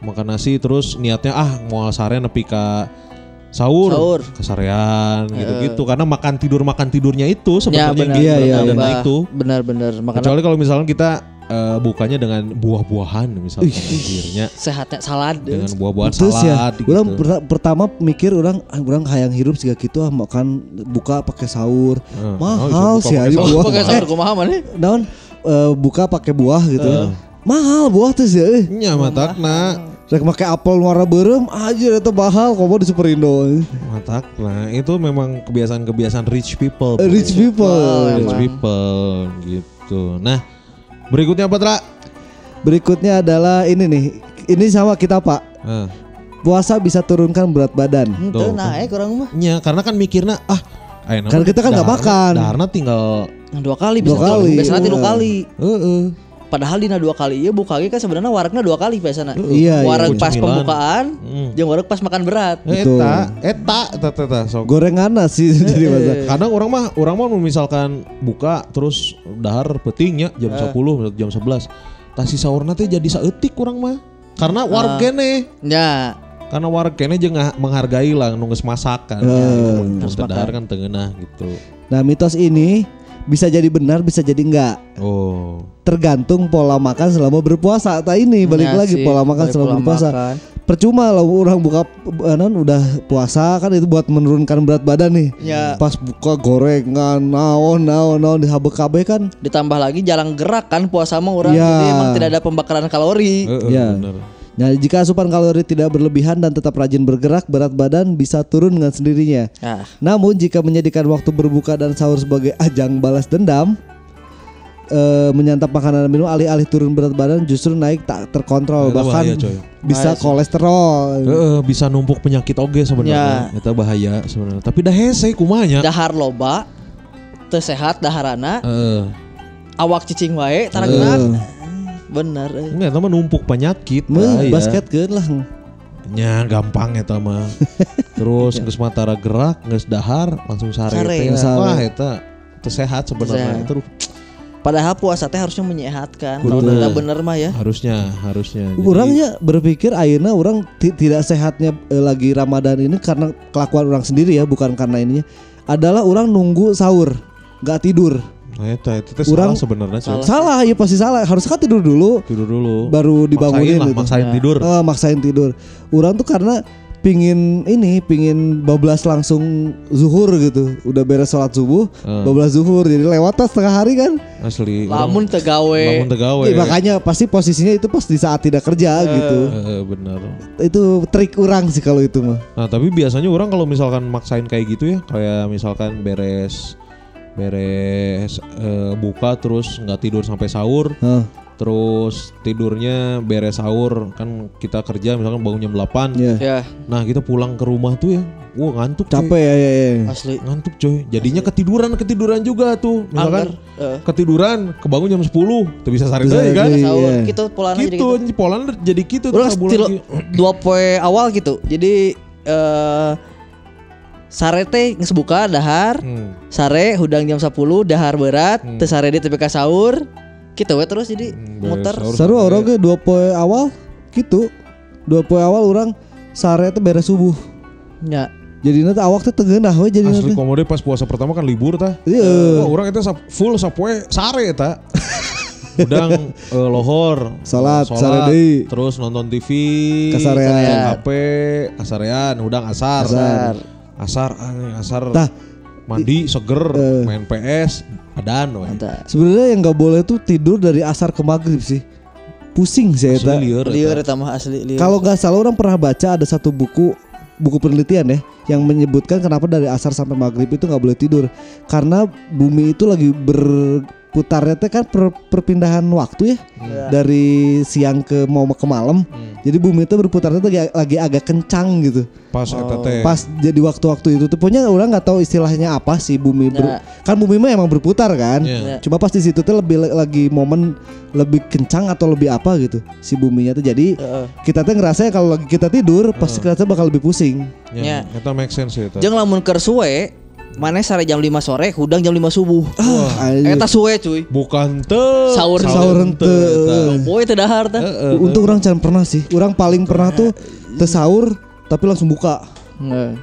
makan nasi terus niatnya ah mau sare nepi ka sahur, Sahur. kesarean gitu-gitu karena makan tidur makan tidurnya itu ya sebenarnya benar. yang Iya, iya, Nambah. naik tuh Benar-benar kecuali kalau misalkan kita eh, bukanya dengan buah-buahan misalkan akhirnya sehatnya salad. dengan buah-buahan ya, salad gitu. orang perta- pertama mikir orang ah, orang hayang hirup juga gitu ah makan buka pakai sahur. Eh, Mahal oh, sih pakai buah. Pakai sahur kumaha mana? Daun eh, buka pakai buah gitu. Mahal buah tuh sih. eh. Nya matakna. Rek make apel warna berem aja itu mahal komo di Superindo. Matakna itu memang kebiasaan-kebiasaan rich people. Eh, Rich people. Rich people gitu. Nah, berikutnya apa, Tra? Berikutnya adalah ini nih. Ini sama kita Pak. Nah, Puasa bisa turunkan berat badan. Itu Tuh. naik orang mah. nya karena kan mikirnya ah Kan mah kita kan nggak makan. Daharna tinggal Dua kali Dua bisa kali, Biasanya iya. kali. heeh. Padahal dina dua kali iya buka lagi kan sebenarnya waraknya dua kali biasanya. Iya, iya. Wareg pas Cemilan. pembukaan, Hmm. jeung wareg pas makan berat. Betul. Eta, eta, eta, eta, sok. Gorengan sih <laughs> jadi masa. Kadang orang mah orang mah misalkan buka terus dahar petingnya jam 10 jam 11. Tah si saurna teh jadi saeutik urang mah. Karena wargene Ya, karena wargene jeung nga- menghargai lah nu geus masakan. Eh. Terus dahar kan tengenah gitu. Nah mitos ini bisa jadi benar bisa jadi enggak. Oh. Tergantung pola makan selama berpuasa. Tak ini balik Ya lagi sih, pola makan selama pola berpuasa. makan. Percuma lah orang buka eh, non udah puasa kan itu buat menurunkan berat badan nih. Ya. Pas buka gorengan naon naon naon di HBKB kan Ditambah lagi jalan gerak kan puasa mah orang Ya. jadi emang tidak ada pembakaran kalori. Heeh, Ya. bener. Nah, jika asupan kalori tidak berlebihan dan tetap rajin bergerak, berat badan bisa turun dengan sendirinya. Ah, Namun jika menjadikan waktu berbuka dan sahur sebagai ajang balas dendam, eh, menyantap makanan dan minum alih-alih turun berat badan justru naik tak terkontrol Itu bahkan bahaya, coy. bisa Bahaya kolesterol. Heeh, bisa numpuk penyakit oge sebenarnya. Ya. Eta bahaya sebenarnya. Tapi dah hese kumanya. dahar loba, teu sehat daharana, Heeh. awak cicing wae, Eh. tarageuna. Bener. eh. Enggak, eta mah numpuk penyakit. Meh, bahaya. basket kan lah. Nya gampang eta mah. <laughs> Terus geus matara gerak, geus dahar, langsung sare Sare. Sare. Wah, eta teu sehat sebenarnya. Sehat. Itu Padahal puasa teh harusnya menyehatkan. Kalau tidak bener mah ya. harusnya harusnya. Jadi- Orangnya berpikir ayeuna orang ti- tidak sehatnya eh, lagi Ramadan ini karena kelakuan orang sendiri ya, bukan karena ininya. Adalah orang nunggu sahur, nggak tidur. Nah, eta itu teh Urang- salah sebenarnya. Coy. Salah, ya pasti salah. Harus kan tidur dulu, Tidur dulu. baru Maksain dibangunin lah, gitu. maksain tidur. Eh, maksain tidur. Orang tuh karena pingin ini, pingin bablas langsung zuhur gitu. Udah beres sholat subuh, Eh. bablas zuhur. Jadi lewat tas setengah hari kan. Asli. Lamun tegawe. lamun tegawe. Iya, makanya pasti posisinya itu pas di saat tidak kerja gitu. Heeh, bener. Itu trik orang sih kalau itu mah. Nah tapi biasanya orang kalau misalkan maksain kayak gitu ya kayak misalkan beres beres eh, buka terus nggak tidur sampai sahur Hah, terus tidurnya beres sahur kan kita kerja misalkan bangun jam 8 iya. Ya, nah kita pulang ke rumah tuh ya wah ngantuk coy. Capek ya, ya, ya. asli. ngantuk coy jadinya ketiduran ketiduran juga tuh misalkan eh. ketiduran kebangun jam 10 tuh bisa Bisa deui kan Iya. gitu polana jadi gitu gitu. polan jadi gitu sabulan still ki- dua poe awal gitu. Jadi eh sare teh geus buka dahar, Hmm. sare hudang jam 10 dahar berat, teu sare di TPK sahur. Gitu we terus jadi Hmm, muter. Seru orang ke dua poe awal gitu. Dua poe awal orang sare teh beres subuh. Ya. Jadi nanti awak teh tegeunah we jadi Asli nanti. komode pas puasa pertama kan libur tah. Iya. Wah, orang itu full sapoe sare eta. <laughs> Udang eh, lohor, Salat, deui. terus nonton TV, Kasarean. HP, kasarean, udang asar. Asar. Asar, aneh, asar. Tah. mandi seger, Eh. main PS, adan we. Mantap. Sebenarnya yang nggak boleh tuh tidur dari asar ke maghrib sih. Pusing sih Asli eta. lieur eta. Lieur eta mah asli lieur. Kalau nggak salah orang pernah baca ada satu buku buku penelitian ya yang menyebutkan kenapa dari asar sampai maghrib itu nggak boleh tidur karena bumi itu lagi berputarnya teh kan per- perpindahan waktu ya Ya. dari siang ke mau ke malam jadi bumi itu berputarnya tuh lagi, lagi agak kencang gitu Pas teh. pas jadi waktu-waktu itu tuh pokoknya orang nggak tahu istilahnya apa sih bumi ber- Ya. kan bumi mah emang berputar kan Iya. Ya. cuma pas di situ tuh lebih lagi momen lebih kencang atau lebih apa gitu si buminya tuh jadi Heeh. kita tuh ngerasa kalau lagi kita tidur pasti kita bakal lebih pusing Ya, eta make sense ya eta. Jeung lamun keur maneh sare jam 5 sore, hudang jam 5 subuh. Ah, Eta suwe cuy. Bukan teu. Sahur- sahur ente. eta. Poe teu dahar teh. Untung orang jangan pernah sih. Orang paling pernah tuh tersahur tapi langsung buka. Heeh.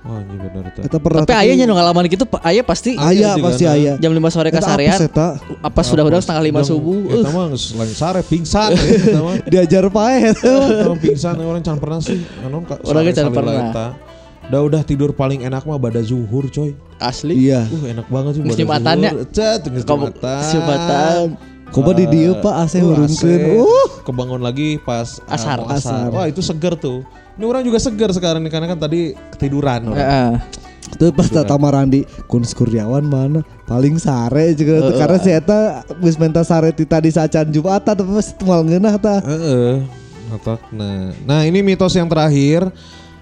Wah, ini bener eta. Kita pernah. Tapi ayahnya nu ngalaman gitu, pa- aya pasti Ayah juga, pasti kan? ayah. jam 5 sore Eta kasarean. apes eta. Apa sudah udah setengah lima Jam- subuh. Eta Uh, mah geus lain sare pingsan eta mah. <laughs> Diajar pae eta. Eta pingsan orang can pernah sih. Anu ka Orangnya sare can pernah. Udah udah tidur paling enak mah pada zuhur coy. asli. Iya. Uh enak banget sih pada Jumatannya. zuhur. Cet Jumatan. Jumatan. Coba di dia Pak AC Uh, Uh. kebangun lagi pas uh, Asar. mau asar. Asar. Wah itu seger tuh. Ini orang juga seger sekarang nih karena kan tadi ketiduran. Heeh. Tuh pas Tata Marandi Kun Kurniawan mana paling sare juga tuh karena si eta geus menta sare ti tadi sacan Jumat tapi pas moal ngeunah tah. Heeh. Otakna. Nah ini mitos yang terakhir.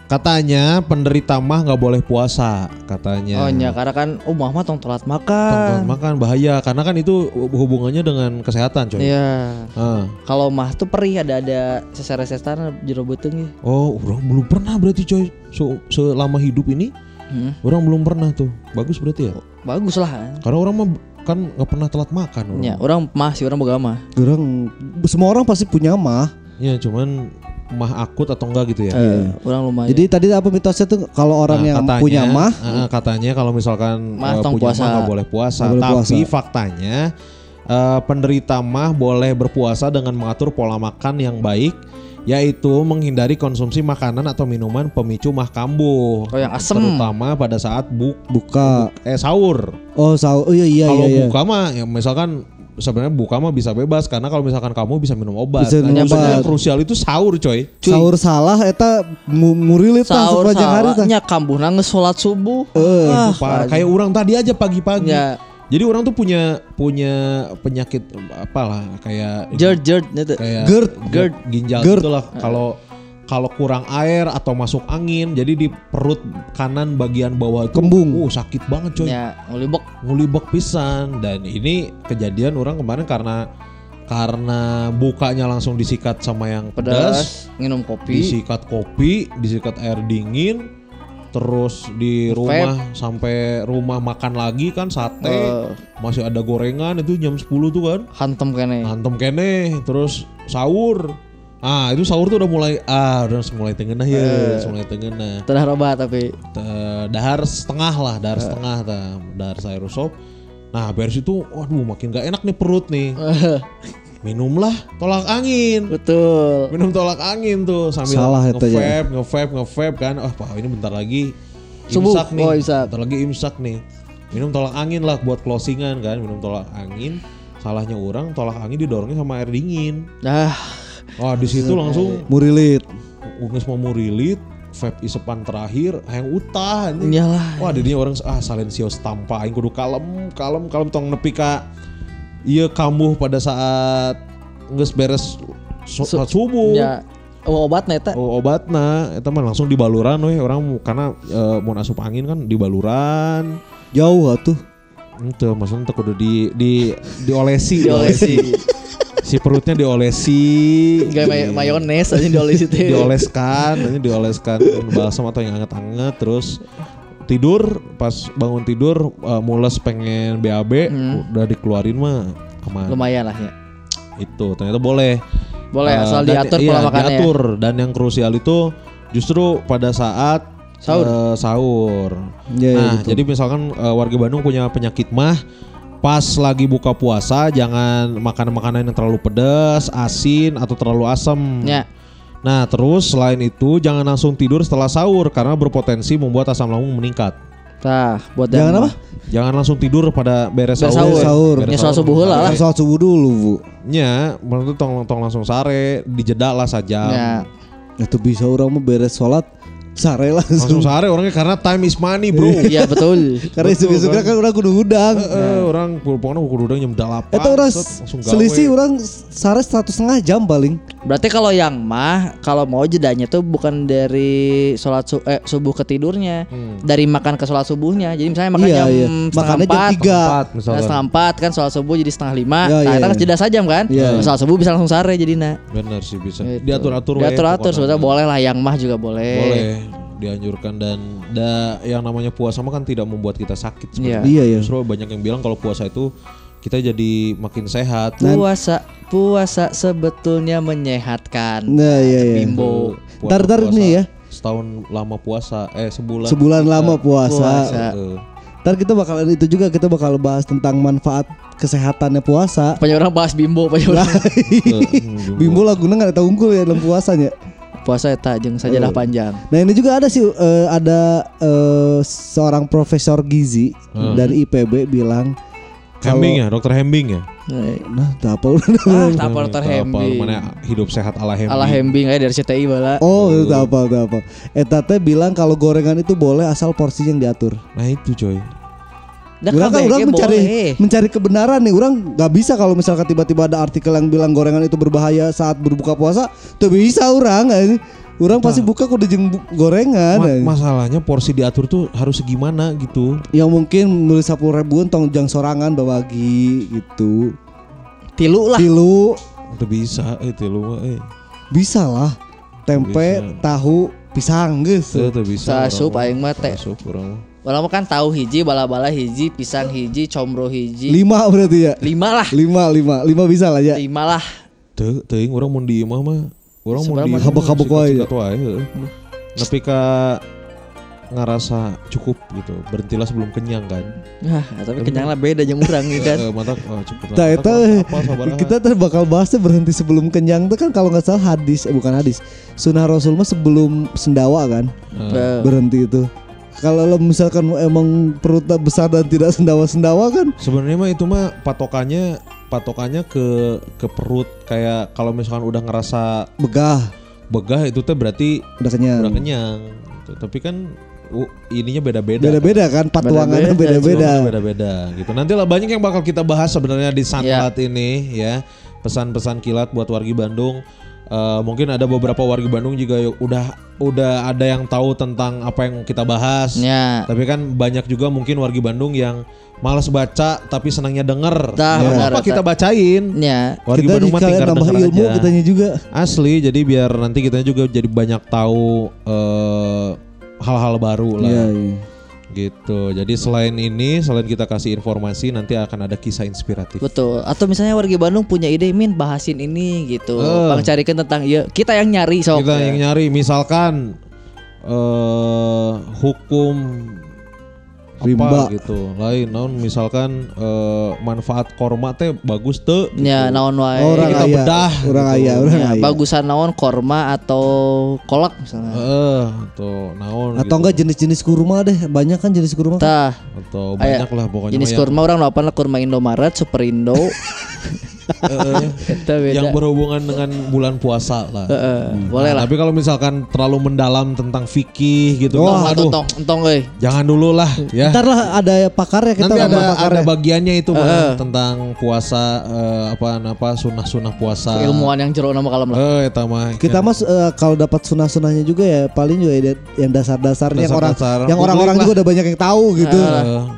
Katanya penderita mah nggak boleh puasa katanya. Oh nya karena kan umah mah tong telat Telat makan. makan bahaya karena kan itu hubungannya dengan kesehatan coy. Iya. Ah. Kalau mah tuh perih ada ada sesare-sesar jero beuteung ya. Oh, orang belum pernah berarti coy. So, selama hidup ini Hmm. orang belum pernah tuh. Bagus berarti ya. Bagus lah. Karena orang mah kan nggak pernah telat makan orang. Ya, orang mah sih orang boga mah. Orang semua orang pasti punya mah. Ya cuman mah akut atau enggak gitu ya. Eh, orang lumayan. Jadi tadi apa mitosnya tuh kalau orang Nah, yang katanya, punya mah eh, katanya kalau misalkan Mah eh, tong punya puasa. mah nggak boleh puasa. Boleh Tapi puasa. faktanya eh, penderita mah boleh berpuasa dengan mengatur pola makan yang baik, yaitu menghindari konsumsi makanan atau minuman pemicu mah kambuh. Oh, yang asem. Terutama pada saat bu buka eh sahur. oh sahur oh iya iya kalau iya, iya. buka mah ya misalkan sebenarnya buka mah bisa bebas karena kalau misalkan kamu bisa minum obat. Bisa minum yang obat. krusial itu sahur coy. sahur salah eta mu- murilit tah sahur sepanjang hari tah. salahnya kambuhna geus salat subuh. Eh, Ah, Parah. Kayak orang tadi aja pagi-pagi. Ya, Jadi orang tuh punya punya penyakit apalah kayak jerd jerd itu. kayak GERD. GERD ginjal GERD. itulah kalau kalau kurang air atau masuk angin jadi di perut kanan bagian bawah itu Kembung. uh, sakit banget coy Ya, ngulibok. ngulibek pisan dan ini kejadian orang kemarin karena karena bukanya langsung disikat sama yang pedas, Pedas, minum kopi. disikat kopi, disikat air dingin, terus di Vape. rumah sampai rumah makan lagi kan sate, Eh. masih ada gorengan itu jam 10 tuh kan, Hantem kene. hantem kene, terus sahur. Ah itu sahur tuh udah mulai ah udah mulai tengenah ya, mulai tengenah. Telah roba tapi dahar setengah lah, dahar setengah ta, dahar sayur sop. Nah, beres itu waduh makin gak enak nih perut nih. Minumlah tolak angin. betul. Minum tolak angin tuh sambil Salah ya. nge-vape, nge-vape, nge-vape kan. Wah, Pak, ini bentar lagi Subuh. imsak nih. Oh, imsak. Bentar lagi imsak nih. Minum tolak angin lah buat closingan kan, minum tolak angin. Salahnya orang tolak angin didorongnya sama air dingin. Ah, Wah, di situ langsung murilit. Unges mau murilit, vape isepan terakhir, yang utah anjing. iyalah. Wah, jadinya orang ah silensios tanpa aing kudu kalem, kalem, kalem tong nepi ka ieu kambuh pada saat geus beres su- Su- subuh. Ya, oh, obat neta. Oh, obatna eta mah langsung di baluran we orang karena e, mau asup angin kan di baluran. Jauh atuh. Itu maksudnya kudu di di diolesi, Diolesi. Si perutnya diolesi. Gak may mayones aja diolesi teh. dioleskan, ini dioleskan <laughs> balsam atau yang anget-anget terus tidur pas bangun tidur eh, mules pengen BAB Hmm. udah dikeluarin mah aman. Lumayan lah ya. Itu ternyata boleh. Boleh Eh, asal dan- diatur iya, pola makannya. ya. diatur dan yang krusial itu justru pada saat Sahur. eh, sahur. Iya, iya, nah, betul. jadi misalkan eh, warga Bandung punya penyakit mah pas lagi buka puasa jangan makan makanan yang terlalu pedas, asin atau terlalu asam. Ya. Nah, terus selain itu jangan langsung tidur setelah sahur karena berpotensi membuat asam lambung meningkat. Tah, buat Jangan yang apa? Jangan langsung tidur pada beres Beres sahur. sahur. Sahur. Beres sholat subuh heula lah. Sholat subuh dulu, Bu. Nya, menurut tong tong langsung sare, dijeda lah saja. Ya. Itu bisa orang mau beres sholat sare Langsung langsung. sare orangnya karena time is money, Bro. <laughs> Iya betul. <laughs> Karena isu-isu kan? kan orang kudu udang. Eh, orang pokoknya kudu udang jam 8. Itu orang selisih orang sare satu setengah jam paling. Berarti kalau yang mah kalau mau jedanya tuh bukan dari sholat su eh, subuh ke tidurnya, Hmm. dari makan ke sholat subuhnya. Jadi misalnya makan Iya, jam iya. setengah Makannya jam empat, tiga. Empat, Nah, misalkan. setengah empat kan sholat subuh jadi setengah lima. Iya, nah, iya, itu kan iya. jeda sajam kan. Iya. Nah, sholat subuh bisa langsung sare jadi nah. Bener sih bisa. Gitu. Diatur-atur we, Diatur-atur pokoknya. sebetulnya boleh lah yang mah juga boleh. Boleh dianjurkan dan da, yang namanya puasa mah kan tidak membuat kita sakit sebenarnya. Iya, iya. Justru banyak yang bilang kalau puasa itu kita jadi makin sehat. Puasa puasa sebetulnya menyehatkan. Nah, iya iya. Bimbo. Ntar ntar puasa nih ya. Setahun lama puasa, eh sebulan. Sebulan lama Puasa. puasa. Eh, Ntar kita bakal itu juga kita bakal bahas tentang manfaat kesehatannya puasa. Banyak orang bahas bimbo, banyak orang <laughs> eh, hmm, Bimbo laguna nggak ada unggul ya dalam puasanya. puasa eta jeung sajadah Eh. panjang. Nah ini juga ada sih eh, ada eh, seorang profesor gizi Hmm. dari IPB bilang Hembing ya, dokter Hembing ya. Nah, tak apa udah. <laughs> Ah, tak apa dokter Apa, Hembi. Mana hidup sehat ala Hembi. Ala Hembi kayak dari CTI bala. Oh, itu tak apa, tak apa. Eta teh bilang kalau gorengan itu boleh asal porsinya yang diatur. Nah itu coy. Dah Orang kan orang mencari boleh. mencari kebenaran nih. Orang nggak bisa kalau misalkan tiba-tiba ada artikel yang bilang gorengan itu berbahaya saat berbuka puasa. Tuh bisa orang. Orang pasti buka kudu jeung bu- gorengan. Ma- eh. masalahnya porsi diatur tuh harus segimana gitu. yang mungkin beli sepuluh ribuan tong jang sorangan babagi gitu. Tilu lah. Tilu Udah bisa itu lu mah, eh. bisa lah. Tempe, Bisa. tahu, pisang geus. Tuh, tuh bisa. Sasup aing mah teh. Sasup. Orang mah kan tahu hiji, bala-bala hiji, pisang hiji, combro hiji. Lima berarti ya. Lima lah. Lima, lima, lima bisa lah ya. Lima lah. Tuh, teuing orang mau di imah mah. Orang mau di mah habak-habak wae. Nepi ka ngerasa cukup gitu. Berhentilah sebelum kenyang kan. Nah, tapi kenyang lah beda jeung urang nih kan. Eh, mata oh, cukup lah. Nah, itu apa, sabaraha. kita tuh bakal bahasnya berhenti sebelum kenyang tuh kan kalau nggak salah hadis, eh bukan hadis. Sunnah Rasul mah sebelum sendawa kan Eh, berhenti itu. Kalau lo misalkan emang perutnya besar dan tidak sendawa-sendawa kan Sebenarnya mah itu mah patokannya patokannya ke ke perut kayak kalau misalkan udah ngerasa begah, begah itu teh berarti udah kenyang. udah kenyang gitu. Tapi kan uh, ininya beda-beda. Beda-beda kan patuangannya Beda-beda, beda-beda. Kan? Gitu. Nanti lah banyak yang bakal kita bahas sebenarnya di Sunlight Iya. ini ya. Pesan-pesan kilat buat wargi Bandung. Eh, mungkin ada beberapa wargi Bandung juga yang udah udah ada yang tahu tentang apa yang kita bahas. Ya. Tapi kan banyak juga mungkin wargi Bandung yang malas baca tapi senangnya denger. Tah, Ya, benar, apa kita bacain? Ya. Wargi Kita Bandung mah tinggal nambah denger ilmu aja. kitanya juga. Asli, jadi biar nanti kita juga jadi banyak tahu eh, hal-hal baru lah. Iya, iya. Gitu. Jadi selain ini, selain kita kasih informasi, nanti akan ada kisah inspiratif. Betul. Atau misalnya warga Bandung punya ide min bahasin ini gitu. Eh. Bang carikan tentang iya kita yang nyari sok. Kita yang nyari, misalkan eh hukum Rimba. apa gitu lain naon misalkan eh, manfaat korma teh bagus tuh Ya naon wae. Orang kita aya, bedah orang gitu. aya, orang Ya, aya. bagusan naon korma atau kolak misalnya. eh tuh naon Atau gitu. enggak jenis-jenis kurma deh, banyak kan jenis kurma. Tah, atau Aya, banyak lah pokoknya jenis yang- kurma orang apa lah kurma Indomaret, Superindo. <laughs> eh, beda. yang berhubungan dengan bulan puasa lah. Heeh, boleh Nah, lah. Tapi kalau misalkan terlalu mendalam tentang fikih gitu, Wah, kan, aduh, entong entong euy. jangan dulu lah ya. Ntar lah ada pakar ya kita Nanti ada ada ya. bagiannya itu Bang, tentang puasa eh, apa apa sunah-sunah puasa. Ilmuwan yang jero nama kalam lah. Eh, eta mah. Kita mas eh, kalau dapat sunah-sunahnya juga ya paling juga ya yang dasar-dasarnya yang orang yang orang-orang juga udah banyak yang tahu gitu.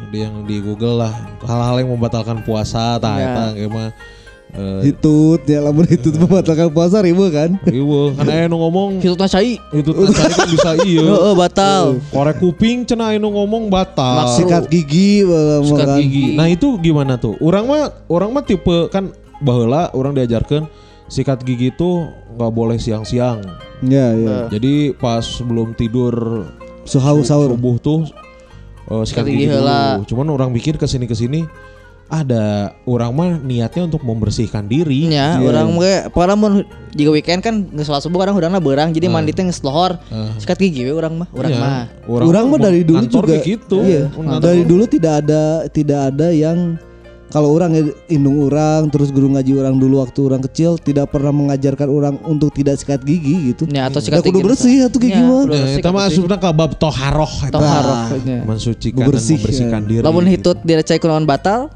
Di yang di Google lah hal-hal yang membatalkan puasa tah Ya. eta mah eh Hitut ya lamun hitut membatalkan puasa ribu kan. riweuh kan <laughs> aya nu ngomong Hitutna cai. itu tadi kan bisa <laughs> iya. Heeh, batal. Korek kuping cenah aya nu ngomong batal. Maksud- Sikat gigi eh, sikat kan. gigi. Nah itu gimana tuh? Orang mah orang mah tipe kan baheula orang diajarkan sikat gigi itu nggak boleh siang-siang. Ya ya. Jadi pas sebelum tidur Suhau sahur. subuh tuh eh, sikat Sikat gigi gigi dulu. Cuman orang mikir ke sini ke sini ada orang mah niatnya untuk membersihkan diri. Ya, Iya. orang ge pokoknya mun jika weekend kan geus salat subuh kadang urangna beurang jadi mandi teh geus lohor. Sikat gigi we urang mah, urang Iya. mah. Orang mah dari dulu juga gitu. Iya. Dari dulu tidak ada tidak ada yang kalau orang ya, indung orang terus guru ngaji orang dulu waktu orang kecil tidak pernah mengajarkan orang untuk tidak sikat gigi gitu. Ya atau Ya sikat kudu gigi. bersih gigi Ya, mah. kudu bersih, itu mah kudu bersih. asupna ke bab toharoh eta. Toharoh. ya. mensucikan Bersih, dan membersihkan ya. diri. Lamun gitu. hitut direcai kunaon batal?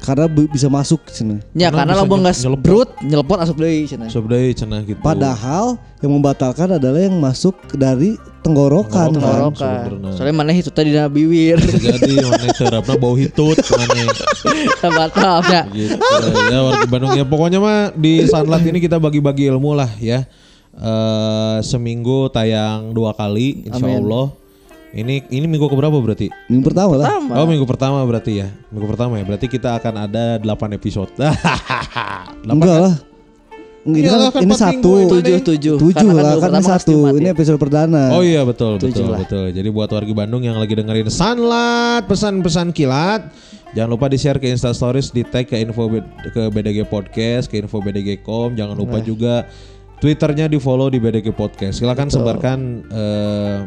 Karena bisa masuk cenah. Ya Karena karena bisa lamun nye- geus nyelepot. brut, nyelepot asup deui cenah. Sok deui cenah gitu. Padahal yang membatalkan adalah yang masuk dari tenggorokan. kan. Tenggorokan. Tenggorokan. Soalnya mana hitutnya di dalam bibir. Jadi <laughs> mana terapna bau hitut mana batal ya. gitu. ya warga Bandung ya pokoknya mah di Sunlight ini kita bagi-bagi ilmu lah ya. Eh seminggu tayang dua kali insya Amin. Allah. Ini ini minggu keberapa berarti? Minggu pertama lah. Pertama. Oh minggu pertama berarti ya. Minggu pertama ya. Berarti kita akan ada 8 episode. <laughs> 8 Enggak lah. Ini Iyalah, kan, kan ini satu. Tujuh tujuh. Tujuh lah minggu kan ini satu. Jumat Ini ya. episode perdana. Oh iya betul betul lah. betul. Jadi buat warga Bandung yang lagi dengerin Sunlight pesan-pesan kilat, jangan lupa di share ke Insta Stories, di tag ke info ke BDG Podcast, ke info BDG.com. Jangan lupa juga Twitternya di follow di BDG Podcast. Silakan sebarkan eh,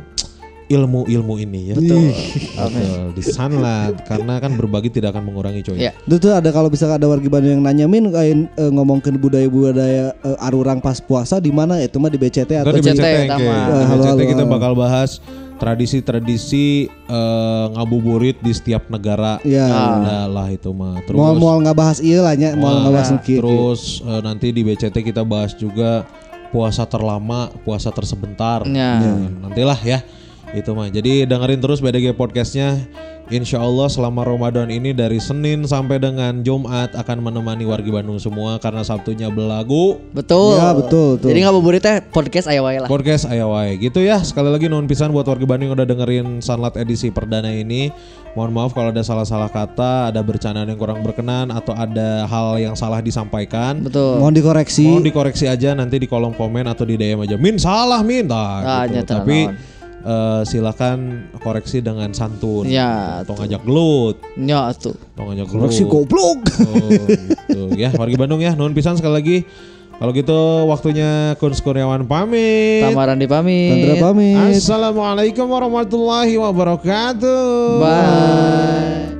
ilmu-ilmu ini ya. Betul. Betul. Di sanlat karena kan berbagi tidak akan mengurangi coy. Ya. Itu tuh ada kalau bisa ada wargi Bandung yang nanya min kain eh, ngomongin budaya-budaya eh, arurang pas puasa di mana itu mah di BCT atau di BCT BCT. Di Eh, halo, BCT halo. kita bakal bahas tradisi-tradisi eh, ngabuburit di setiap negara. Ya. Ada lah itu mah. Terus Mual mual nggak bahas iya lah nya, mual nggak bahas nuki. terus eh, nanti di BCT kita bahas juga puasa terlama, puasa tersebentar. Ya. Nah, Nantilah ya. Itu mah. Jadi dengerin terus BDG podcastnya. Insya Allah selama Ramadan ini dari Senin sampai dengan Jumat akan menemani wargi Bandung semua karena Sabtunya belagu. Betul. Ya, betul, betul. Jadi ngabuburit teh podcast aya wae lah. Podcast ayawai gitu ya sekali lagi nuhun pisan buat warga Bandung yang udah dengerin Sunlight edisi perdana ini mohon maaf kalau ada salah-salah kata ada bercandaan yang kurang berkenan atau ada hal yang salah disampaikan Betul. Mohon dikoreksi. mohon dikoreksi aja nanti di kolom komen atau di DM aja min salah min Ah, Nah, gitu. tapi naon. Eh, silakan koreksi dengan santun Ya, atau ngajak gelut Nya tuh. atau ngajak gelut Koreksi goblok. Oh, gitu <laughs> ya warga Bandung ya nuhun pisan sekali lagi kalau gitu waktunya Kun Kurniawan pamit Tamaran dipamit. Sandra pamit. Assalamualaikum warahmatullahi wabarakatuh. Bye.